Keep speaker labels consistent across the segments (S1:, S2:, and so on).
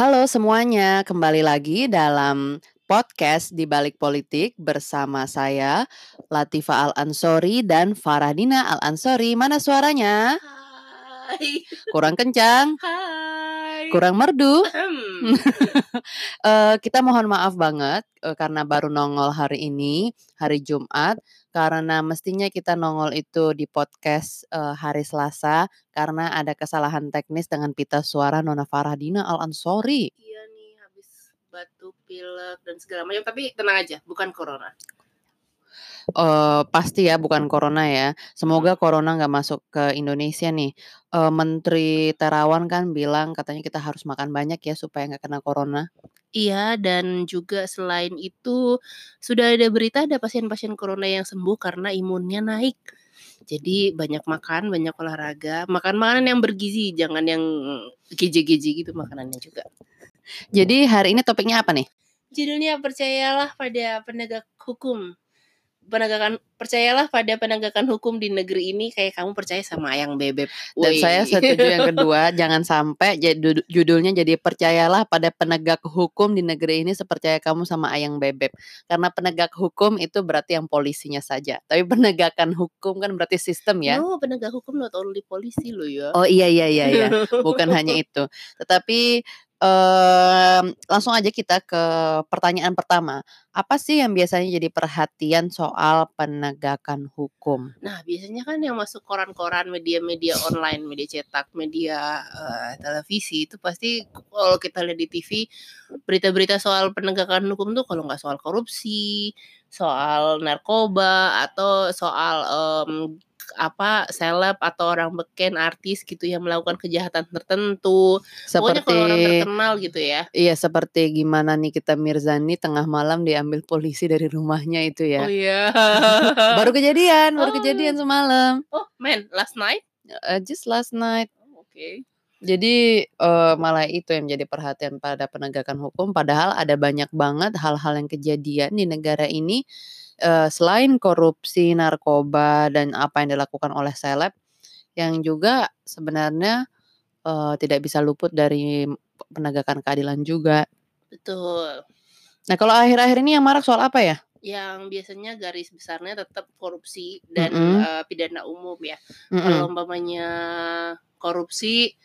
S1: Halo semuanya, kembali lagi dalam podcast di balik politik bersama saya Latifa Al Ansori dan Faradina Al Ansori. Mana suaranya?
S2: Hai.
S1: Kurang kencang,
S2: Hai.
S1: kurang merdu. Eh, kita mohon maaf banget eh, karena baru nongol hari ini, hari Jumat. Karena mestinya kita nongol itu di podcast eh, hari Selasa karena ada kesalahan teknis dengan pita suara Nona Faradina Al Ansori.
S2: Iya nih habis batuk, pilek dan segala macam tapi tenang aja, bukan corona.
S1: Eh, pasti ya bukan corona ya. Semoga corona nggak masuk ke Indonesia nih. Eh, Menteri Terawan kan bilang katanya kita harus makan banyak ya supaya nggak kena corona.
S2: Iya dan juga selain itu sudah ada berita ada pasien-pasien corona yang sembuh karena imunnya naik. Jadi banyak makan, banyak olahraga, makan makanan yang bergizi, jangan yang gizi-gizi gitu makanannya juga.
S1: Jadi hari ini topiknya apa nih?
S2: Judulnya percayalah pada penegak hukum. Penegakan percayalah pada penegakan hukum di negeri ini kayak kamu percaya sama ayang bebek.
S1: Dan
S2: Woi.
S1: saya setuju yang kedua, jangan sampai judulnya jadi percayalah pada penegak hukum di negeri ini sepercaya kamu sama ayang bebek. Karena penegak hukum itu berarti yang polisinya saja. Tapi penegakan hukum kan berarti sistem ya.
S2: No, penegak hukum not only polisi loh ya.
S1: Oh iya iya iya iya. bukan hanya itu. Tetapi em, langsung aja kita ke pertanyaan pertama. Apa sih yang biasanya jadi perhatian soal penegakan hukum?
S2: Nah, biasanya kan yang masuk koran-koran, media-media online, media cetak, media eh, televisi itu pasti kalau kita lihat di TV berita-berita soal penegakan hukum tuh kalau nggak soal korupsi, soal narkoba atau soal em, apa seleb atau orang beken artis gitu yang melakukan kejahatan tertentu. Pokoknya kalau orang
S1: Seperti
S2: terkenal gitu ya.
S1: iya seperti gimana Nikita Mirzani tengah malam diambil polisi dari rumahnya itu ya.
S2: Oh iya.
S1: Baru kejadian, baru
S2: Oh.
S1: kejadian semalam.
S2: Oh, man, last night?
S1: Uh, just last night.
S2: Oh, Oke.
S1: Jadi eh, malah itu yang menjadi perhatian pada penegakan hukum. Padahal ada banyak banget hal-hal yang kejadian di negara ini eh, selain korupsi, narkoba dan apa yang dilakukan oleh seleb, yang juga sebenarnya eh, tidak bisa luput dari penegakan keadilan juga.
S2: Betul.
S1: Nah kalau akhir-akhir ini yang marak soal apa ya?
S2: Yang biasanya garis besarnya tetap korupsi dan
S1: Mm-mm.
S2: eh, pidana umum ya.
S1: Mm-mm.
S2: Kalau umpamanya korupsi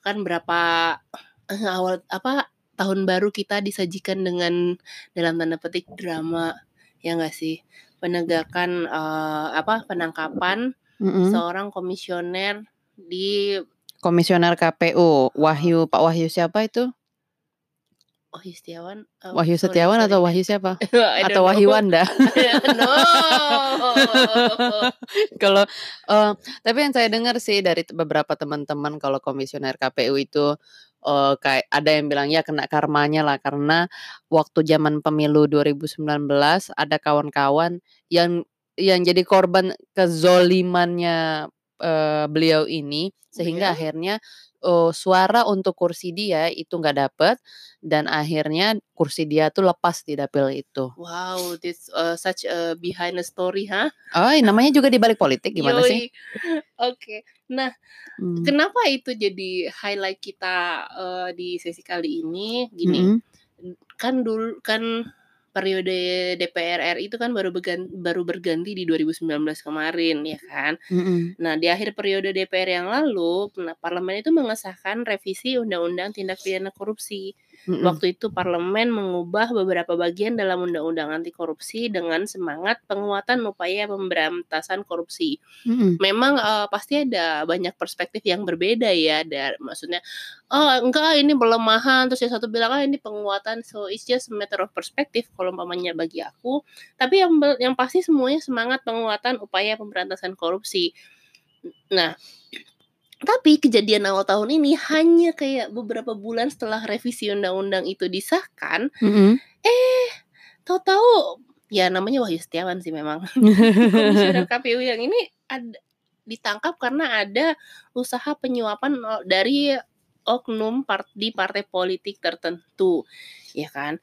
S2: kan berapa awal apa tahun baru kita disajikan dengan dalam tanda petik drama ya enggak sih? Penegakan eh, apa penangkapan
S1: Mm-mm.
S2: seorang komisioner di
S1: Komisioner KPU Wahyu Pak Wahyu siapa itu?
S2: Wahyu Setiawan. eh,
S1: Wahyu Setiawan
S2: sorry.
S1: atau Wahyu siapa? Atau Wahyu. Wanda?
S2: no.
S1: Kalau eh, tapi yang saya dengar sih dari beberapa teman-teman kalau komisioner KPU itu eh, kayak ada yang bilang ya kena karmanya lah karena waktu zaman pemilu 2019 ada kawan-kawan yang yang jadi korban kezolimannya eh, beliau ini sehingga
S2: Ya.
S1: akhirnya eh, suara untuk kursi dia itu nggak dapet dan akhirnya kursi dia tuh lepas di dapil itu.
S2: Wow, this uh, such a behind the story, ha?
S1: Oh, namanya juga di balik politik gimana sih?
S2: Yoi. Oke. Nah,
S1: Hmm.
S2: kenapa itu jadi highlight kita eh, di sesi kali ini? Gini,
S1: Mm-mm.
S2: kan dulu kan periode DPR RI itu kan baru berganti, baru berganti di 2019 kemarin, ya kan?
S1: Mm-mm.
S2: Nah, di akhir periode DPR yang lalu, nah, parlemen itu mengesahkan revisi Undang-Undang Tindak Pidana Korupsi.
S1: Mm-mm.
S2: Waktu itu parlemen mengubah beberapa bagian dalam undang-undang anti korupsi dengan semangat penguatan upaya pemberantasan korupsi.
S1: Mm-mm.
S2: Memang eh, pasti ada banyak perspektif yang berbeda ya. Dari maksudnya, oh enggak ini pelemahan, terus yang satu bilang ah ini penguatan. So it's just a matter of perspective kalau umpamanya bagi aku. Tapi yang yang pasti semuanya semangat penguatan upaya pemberantasan korupsi. Nah, tapi kejadian awal tahun ini hanya kayak beberapa bulan setelah revisi undang-undang itu disahkan,
S1: Mm-mm.
S2: eh tahu-tahu ya namanya Wahyu Setiawan sih memang. Komisioner KPU yang ini ada ditangkap karena ada usaha penyuapan dari oknum part, di partai politik tertentu, ya kan?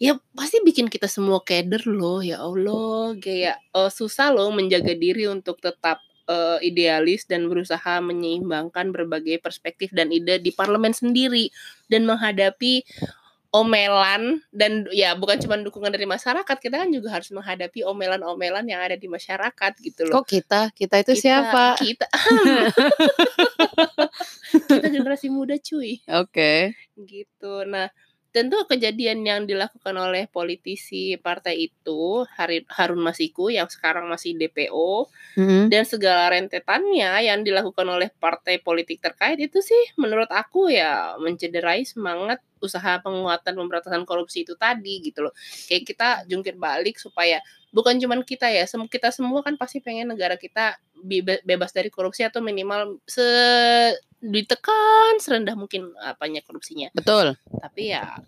S2: Ya pasti bikin kita semua keder loh, ya Allah, kayak eh, susah loh menjaga diri untuk tetap eee, idealis dan berusaha menyeimbangkan berbagai perspektif dan ide di parlemen sendiri dan menghadapi omelan dan ya bukan cuma dukungan dari masyarakat, kita kan juga harus menghadapi omelan-omelan yang ada di masyarakat gitu loh.
S1: Kok kita? Kita itu
S2: Kita
S1: siapa?
S2: kita kita generasi muda cuy.
S1: Oke.
S2: Gitu. Nah, tentu kejadian yang dilakukan oleh politisi partai itu, Harun Masiku yang sekarang masih DPO
S1: Mhm.
S2: dan segala rentetannya yang dilakukan oleh partai politik terkait itu sih menurut aku ya mencederai semangat usaha penguatan pemberantasan korupsi itu tadi gitu loh. Kayak kita jungkir balik supaya bukan cuman kita ya, sem kita semua kan pasti pengen negara kita bebas dari korupsi atau minimal se ditekan serendah mungkin apanya korupsinya.
S1: Betul.
S2: Tapi ya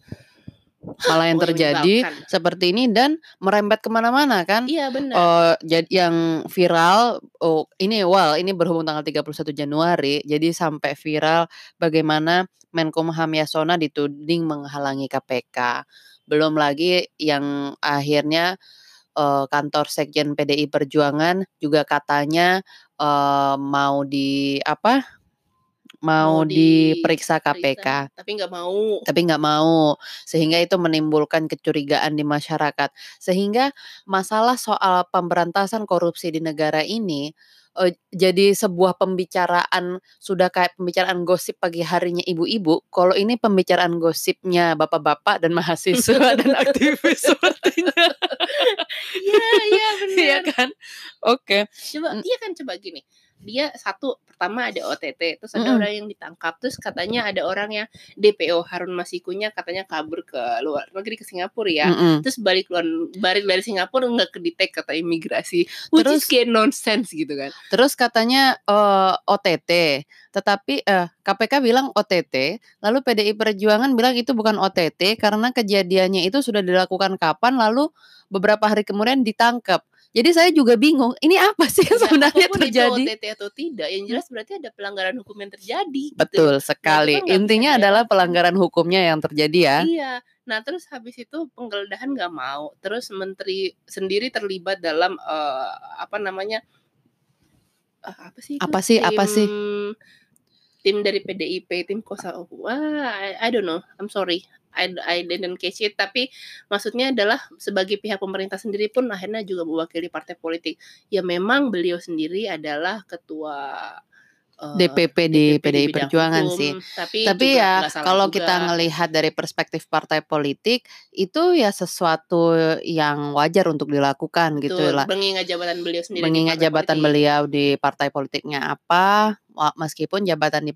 S1: Malah yang terjadi seperti ini dan merembet ke mana-mana kan.
S2: Iya benar.
S1: Eee, jad yang viral, oh ini well ini berhubung tanggal 31 Januari, jadi sampai viral bagaimana Menkumham Yasona dituding menghalangi KPK. Belum lagi yang akhirnya, eee, kantor sekjen PDI Perjuangan juga katanya, eee, mau di apa, mau
S2: Mau di
S1: diperiksa
S2: periksa,
S1: KPK.
S2: tapi nggak mau.
S1: Tapi nggak mau, sehingga itu menimbulkan kecurigaan di masyarakat. Sehingga masalah soal pemberantasan korupsi di negara ini, eee, jadi sebuah pembicaraan sudah kayak pembicaraan gosip pagi harinya ibu-ibu, kalau ini pembicaraan gosipnya bapak-bapak dan mahasiswa dan aktivis sepertinya.
S2: Iya iya
S1: Iya
S2: benar.
S1: kan? Oke.
S2: Coba
S1: Mmm.
S2: iya kan coba gini, dia satu pertama ada OTT, terus ada
S1: Mhm.
S2: orang yang ditangkap, terus katanya ada orang yang DPO Harun Masikunya katanya kabur ke luar negeri ke Singapura ya.
S1: Mhm.
S2: Terus balik luar balik dari Singapura nggak ke-detect kata imigrasi. Which is
S1: Terus
S2: kayak nonsense gitu kan.
S1: Terus katanya, eee, OTT, tetapi eh, KPK bilang OTT, lalu PDI Perjuangan bilang itu bukan OTT karena kejadiannya itu sudah dilakukan kapan, lalu beberapa hari kemudian ditangkap. Jadi saya juga bingung, ini apa sih yang
S2: Ya
S1: sebenarnya
S2: itu
S1: terjadi?
S2: OTT atau tidak, yang jelas berarti ada pelanggaran hukum yang terjadi gitu.
S1: Betul
S2: Nah
S1: sekali,
S2: bisa
S1: intinya adalah
S2: bayangkan.
S1: pelanggaran hukumnya yang terjadi ya.
S2: Iya. Nah terus habis itu penggeledahan nggak mau, terus menteri sendiri terlibat dalam, eee, apa namanya eee, apa sih itu,
S1: Apa sih apa sih?
S2: tim tim dari PDIP, tim kuasa wah I I don't know, I'm sorry, I I didn't catch it, tapi maksudnya adalah sebagai pihak pemerintah sendiri pun akhirnya juga mewakili partai politik. Ya memang beliau sendiri adalah ketua, eee,
S1: DPP di
S2: DPP di
S1: PDI
S2: bidang
S1: Perjuangan
S2: hukum,
S1: sih.
S2: tapi
S1: Tapi ya kalau
S2: juga.
S1: kita ngelihat dari perspektif partai politik, itu ya sesuatu yang wajar untuk dilakukan gitu
S2: Betul,
S1: lah.
S2: mengingat jabatan beliau sendiri di
S1: Mengingat
S2: partai
S1: jabatan
S2: politik.
S1: beliau di partai politiknya apa, meskipun jabatan di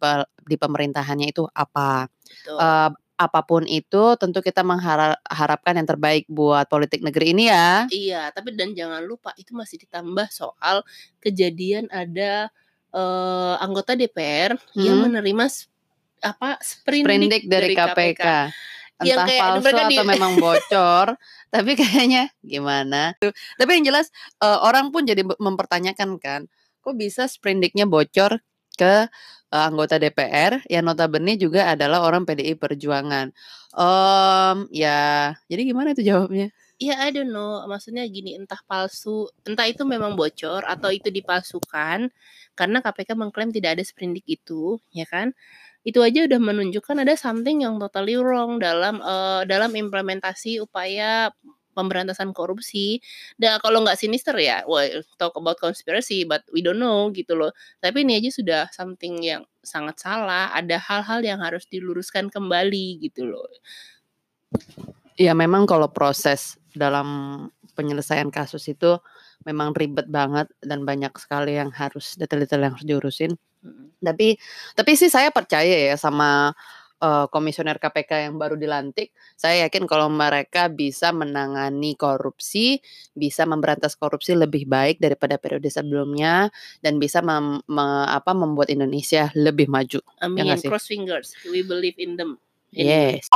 S1: di pemerintahannya itu apa.
S2: Betul.
S1: Eee, apa pun itu tentu kita menghara harapkan yang terbaik buat politik negeri ini ya.
S2: Iya, tapi dan jangan lupa itu masih ditambah soal kejadian ada, eee, anggota DPR yang
S1: Mhm.
S2: menerima apa, sprindik
S1: Sprindik dari
S2: dari
S1: KPK.
S2: KPK. Yang
S1: Entah
S2: kayak
S1: palsu
S2: mereka di
S1: atau memang bocor, tapi kayaknya gimana. Tapi yang jelas, eee, orang pun jadi mempertanyakan kan, kok bisa sprindiknya bocor ke, eee, anggota DPR yang notabene juga adalah orang PDI Perjuangan. Mmm, ya jadi gimana itu jawabnya?
S2: Ya I don't know, maksudnya gini, entah palsu entah itu memang bocor atau itu dipalsukan, karena KPK mengklaim tidak ada sprindik itu, ya kan. Itu aja udah menunjukkan ada something yang totally wrong dalam, eee, dalam implementasi upaya pemberantasan korupsi. Dan kalau nggak sinister ya, well talk about conspiracy but we don't know gitu loh. Tapi ini aja sudah something yang sangat salah, ada hal-hal yang harus diluruskan kembali gitu loh.
S1: Ya memang kalau proses dalam penyelesaian kasus itu memang ribet banget dan banyak sekali yang harus detail-detail yang harus diurusin.
S2: Mhm.
S1: Tapi tapi sih saya percaya ya sama, eee, komisioner KPK yang baru dilantik. Saya yakin kalau mereka bisa menangani korupsi, bisa memberantas korupsi lebih baik daripada periode sebelumnya dan bisa mem me apa, membuat Indonesia lebih maju. Ya
S2: Amin,
S1: sih?
S2: cross fingers, we believe in them.
S1: Yes.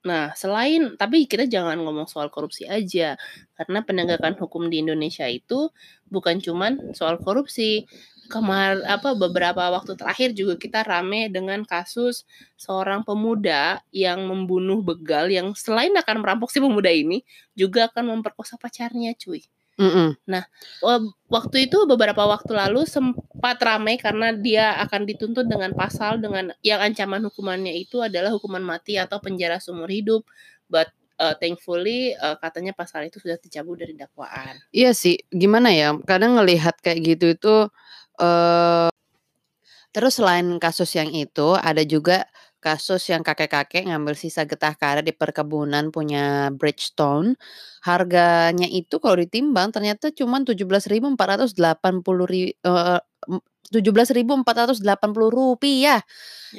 S2: Nah, selain tapi kita jangan ngomong soal korupsi aja, karena penegakan hukum di Indonesia itu bukan cuman soal korupsi. Kemar apa, beberapa waktu terakhir juga kita rame dengan kasus seorang pemuda yang membunuh begal yang selain akan merampok si pemuda ini, juga akan memperkosa pacarnya cuy.
S1: Mhm.
S2: Nah, wab waktu itu beberapa waktu lalu sempat ramai karena dia akan dituntut dengan pasal dengan yang ancaman hukumannya itu adalah hukuman mati atau penjara seumur hidup. But, eee, thankfully, eee, katanya pasal itu sudah dicabut dari dakwaan.
S1: Iya sih, gimana ya, kadang ngelihat kayak gitu itu, eee terus selain kasus yang itu, ada juga kasus yang kakek-kakek ngambil sisa getah karet di perkebunan punya Bridgestone. Harganya itu kalau ditimbang ternyata Rp17.480 ri eee, m Rp17.480.
S2: Ya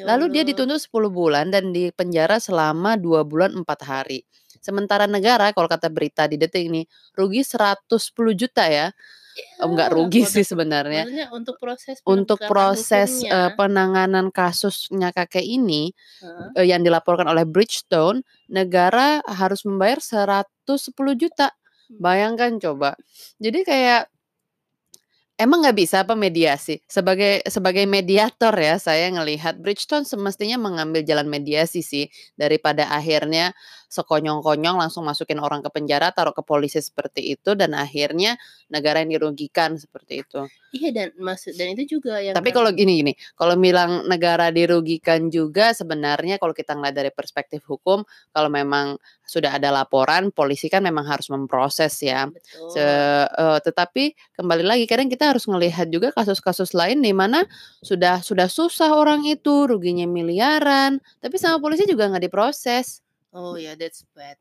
S1: Lalu dia dituntut 10 bulan dan dipenjara selama 2 bulan 4 hari. Sementara negara kalau kata berita di Detik nih, rugi Rp110.000.000 ya.
S2: Ya,
S1: Enggak rugi sih sebenarnya.
S2: untuk proses
S1: Untuk proses,
S2: hukumnya.
S1: penanganan kasusnya kakek ini,
S2: Heeh.
S1: eee, yang dilaporkan oleh Bridgestone, negara harus membayar Rp110.000.000.
S2: Hmm.
S1: Bayangkan coba. Jadi kayak emang nggak bisa apa mediasi? Sebagai sebagai mediator ya, saya ngelihat Bridgestone semestinya mengambil jalan mediasi sih, daripada akhirnya sekonyong-konyong langsung masukin orang ke penjara, taruh ke polisi seperti itu, dan akhirnya negara yang dirugikan, seperti itu.
S2: Iya dan maksud dan itu juga yang
S1: Tapi kalau gini gini, kalau bilang negara dirugikan juga sebenarnya kalau kita ngelihat dari perspektif hukum, kalau memang sudah ada laporan, polisi kan memang harus memproses ya. Se
S2: Betul.
S1: eee, tetapi kembali lagi kadang kita harus ngelihat juga kasus-kasus lain di mana sudah sudah susah orang itu, ruginya miliaran, tapi sama polisi juga nggak diproses.
S2: Oh ya, that's bad.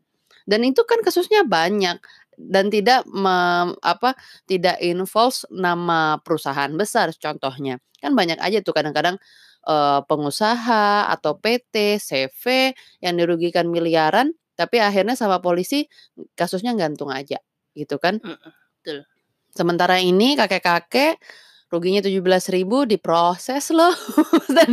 S1: Dan itu kan kasusnya banyak dan tidak mem apa, tidak involves nama perusahaan besar contohnya. Kan banyak aja tuh kadang-kadang, eee, pengusaha atau PT, CV yang dirugikan miliaran, tapi akhirnya sama polisi kasusnya gantung aja, gitu kan.
S2: Mhm, betul.
S1: Sementara ini kakek-kakek ruginya Rp17.000 diproses loh dan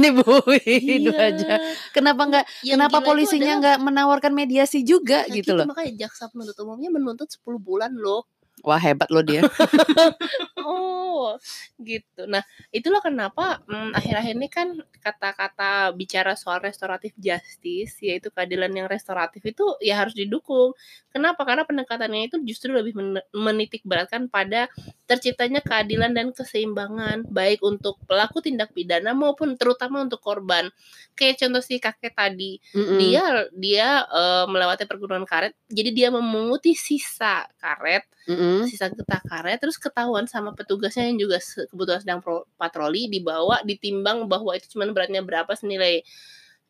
S1: itu
S2: Iya.
S1: aja. Kenapa nggak kenapa polisinya nggak menawarkan mediasi juga
S2: Nah
S1: gitu
S2: gitu,
S1: loh.
S2: makanya jaksa penuntut umumnya menuntut 10 bulan loh.
S1: Wah hebat loh dia.
S2: Oh, gitu. Nah, itulah kenapa, mmm, akhir-akhir ini kan kata-kata bicara soal restoratif justice, yaitu keadilan yang restoratif itu ya harus didukung. Kenapa? Karena pendekatannya itu justru lebih mene menitikberatkan pada terciptanya keadilan dan keseimbangan, baik untuk pelaku tindak pidana maupun terutama untuk korban. Kayak contoh si kakek tadi,
S1: Mhm.
S2: dia dia, eee, melewati perkebunan karet, jadi dia memunguti sisa karet,
S1: Mhm.
S2: sisa getah karet, terus ketahuan sama petugasnya yang juga kebetulan sedang pro patroli, dibawa, ditimbang bahwa itu cuman beratnya berapa senilai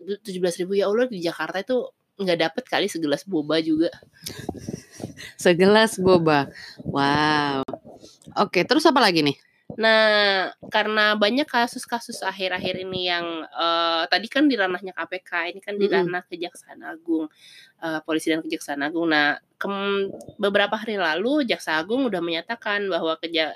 S2: du Rp17.000. Ya Allah di Jakarta itu nggak dapet kali segelas boba juga.
S1: Segelas boba. Wow. Oke, terus apa lagi nih?
S2: Nah, karena banyak kasus-kasus akhir-akhir ini yang, eee, tadi kan di ranahnya KPK, ini kan di ranah Kejaksaan Agung, eee, polisi dan Kejaksaan Agung. Nah, beberapa hari lalu Jaksa Agung udah menyatakan bahwa keja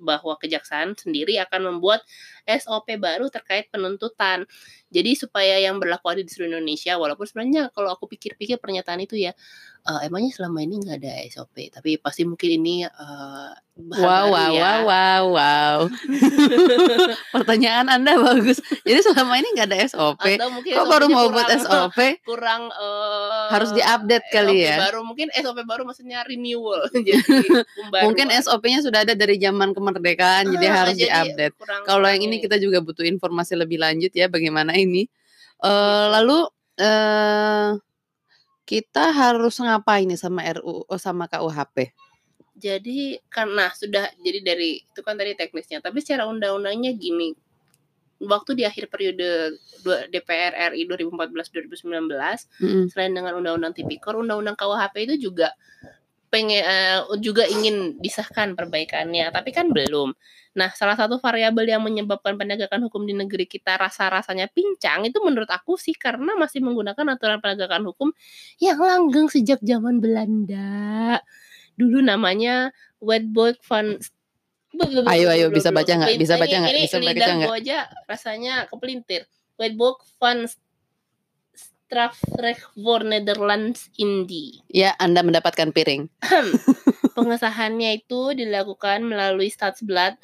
S2: bahwa kejaksaan sendiri akan membuat SOP baru terkait penuntutan. Jadi supaya yang berlaku di seluruh Indonesia, walaupun sebenarnya kalau aku pikir-pikir pernyataan itu ya, eee, emangnya selama ini nggak ada SOP, tapi pasti mungkin ini, hal
S1: Wow
S2: baru
S1: wow
S2: ya.
S1: wow wow wow. Pertanyaan Anda bagus. Jadi selama ini nggak ada SOP?
S2: Atau mungkin
S1: Kok baru
S2: SOP-nya
S1: mau buat
S2: kurang
S1: SOP?
S2: kurang,
S1: Harus
S2: eee,
S1: di-update kali
S2: SOP
S1: ya?
S2: baru, mungkin SOP baru maksudnya renewal, jadi
S1: Mungkin. SOP-nya sudah ada dari zaman kemerdekaan, jadi
S2: Heeh,
S1: harus
S2: jadi
S1: di-update. Kalau yang ini
S2: ini.
S1: kita juga butuh informasi lebih lanjut ya bagaimana ini.
S2: Gitu.
S1: lalu, eee, kita harus ngapain nih sama RUU oh sama KUHP?
S2: Jadi karena sudah jadi dari itu kan tadi teknisnya, tapi secara undang-undangnya gini, waktu di akhir periode DPR RI 2014-2019,
S1: Mhm.
S2: selain dengan Undang-Undang Tipikor, Undang-Undang KUHP itu juga penge eee, juga ingin disahkan perbaikannya, tapi kan belum. Nah, salah satu variabel yang menyebabkan penegakan hukum di negeri kita rasa-rasanya pincang, itu menurut aku sih karena masih menggunakan aturan penegakan hukum yang langgeng sejak zaman Belanda. Dulu namanya Wetboek van
S1: Ayo ayo bisa baca nggak? Bisa baca nggak? Bisa baca nggak?
S2: aja rasanya kepelintir. Wetboek van Strafrecht voor Nederlands-Indië.
S1: Ya, Anda mendapatkan piring.
S2: Pengesahannya itu dilakukan melalui Stadsblad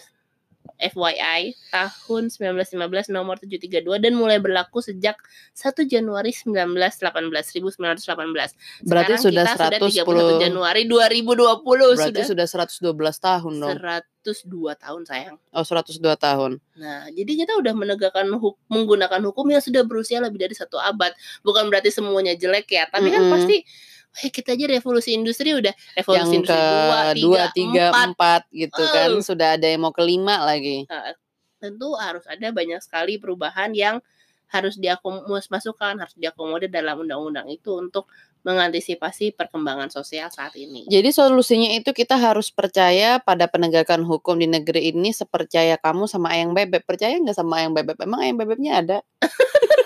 S2: FYI tahun 1915 nomor 732 dan mulai berlaku sejak 1 Januari 1918 1918.
S1: Berarti
S2: Sekarang
S1: sudah
S2: kita sudah
S1: 110
S2: 31 Januari 2020
S1: Berarti
S2: sudah
S1: sudah 112 tahun dong.
S2: 102 tahun sayang.
S1: Oh, 102 tahun.
S2: Nah, jadi kita udah menegakkan huk- menggunakan hukum yang sudah berusia lebih dari satu abad. Bukan berarti semuanya jelek ya, tapi kan
S1: Mm-mm.
S2: pasti eh kita aja revolusi industri udah revolusi
S1: Yang
S2: industri
S1: ke 2,
S2: 2,
S1: 3,
S2: 3, 4.
S1: 4 gitu kan.
S2: Oh.
S1: Sudah ada yang mau kelima lagi.
S2: Nah, tentu harus ada banyak sekali perubahan yang harus diakomodasikan, harus diakomodir dalam undang-undang itu untuk mengantisipasi perkembangan sosial saat ini.
S1: Jadi solusinya itu kita harus percaya pada penegakan hukum di negeri ini sepercaya kamu sama ayang bebek. Percaya nggak sama ayang bebek? Emang ayang bebeknya ada?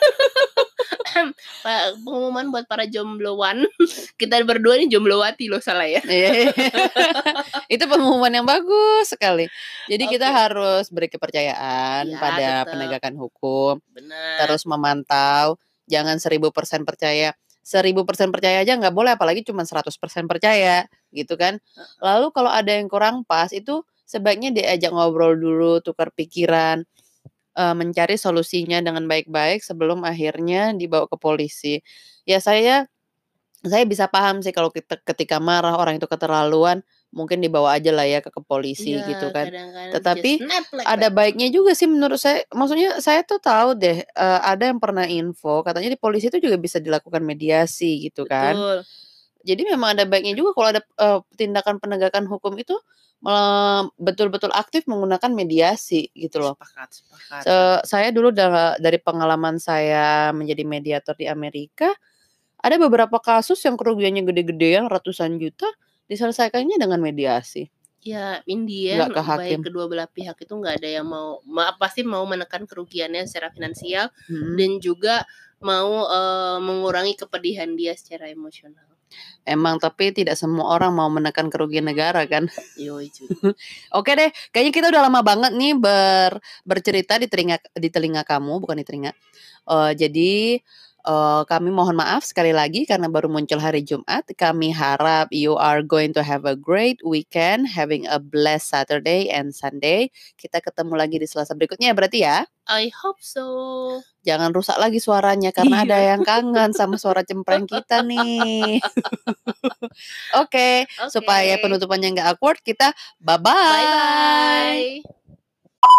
S2: Pak, pengumuman buat para jombloan. Kita berdua ini jomblowati loh salah ya.
S1: Iya. itu pengumuman yang bagus sekali. Jadi kita
S2: Oke.
S1: harus beri kepercayaan
S2: Iya,
S1: pada
S2: tetap.
S1: penegakan hukum,
S2: Benar.
S1: terus memantau, jangan seribu persen percaya. Seribu persen percaya aja nggak boleh, apalagi cuma 100% percaya, gitu kan. Lalu kalau ada yang kurang pas, itu sebaiknya diajak ngobrol dulu, tukar pikiran, eh, mencari solusinya dengan baik-baik sebelum akhirnya dibawa ke polisi. Ya saya saya bisa paham sih kalau kita ketika marah orang itu keterlaluan, mungkin dibawa aja lah ya ke, ke polisi
S2: Iya,
S1: gitu kan. Tetapi
S2: like
S1: ada
S2: that.
S1: baiknya juga sih menurut saya. Maksudnya saya tuh tahu deh eh, ada yang pernah info katanya di polisi itu juga bisa dilakukan mediasi gitu kan.
S2: Betul.
S1: Jadi memang ada baiknya juga kalau ada eh, tindakan penegakan hukum itu betul-betul aktif menggunakan mediasi gitu loh.
S2: Sepakat, sepakat.
S1: Se- saya dulu da- dari pengalaman saya menjadi mediator di Amerika, ada beberapa kasus yang kerugiannya gede-gedean ratusan juta diselesaikannya dengan mediasi.
S2: Ya, India
S1: Nggak ke
S2: baik kedua belah pihak itu nggak ada yang mau ma- pasti mau menekan kerugiannya secara finansial
S1: Mm.
S2: dan juga mau eh, mengurangi kepedihan dia secara emosional.
S1: Emang tapi tidak semua orang mau menekan kerugian negara kan.
S2: Yoi.
S1: Oke deh, kayaknya kita udah lama banget nih ber bercerita di telinga di telinga kamu, bukan di telinga. Eh, jadi eh, kami mohon maaf sekali lagi karena baru muncul hari Jumat. Kami harap you are going to have a great weekend, having a blessed Saturday and Sunday. Kita ketemu lagi di Selasa berikutnya berarti ya.
S2: I hope so.
S1: Jangan rusak lagi suaranya karena ada
S2: Iya.
S1: yang kangen sama suara cempreng kita nih. Oke, supaya
S2: Oke.
S1: penutupannya nggak awkward, kita bye-bye.
S2: Bye bye.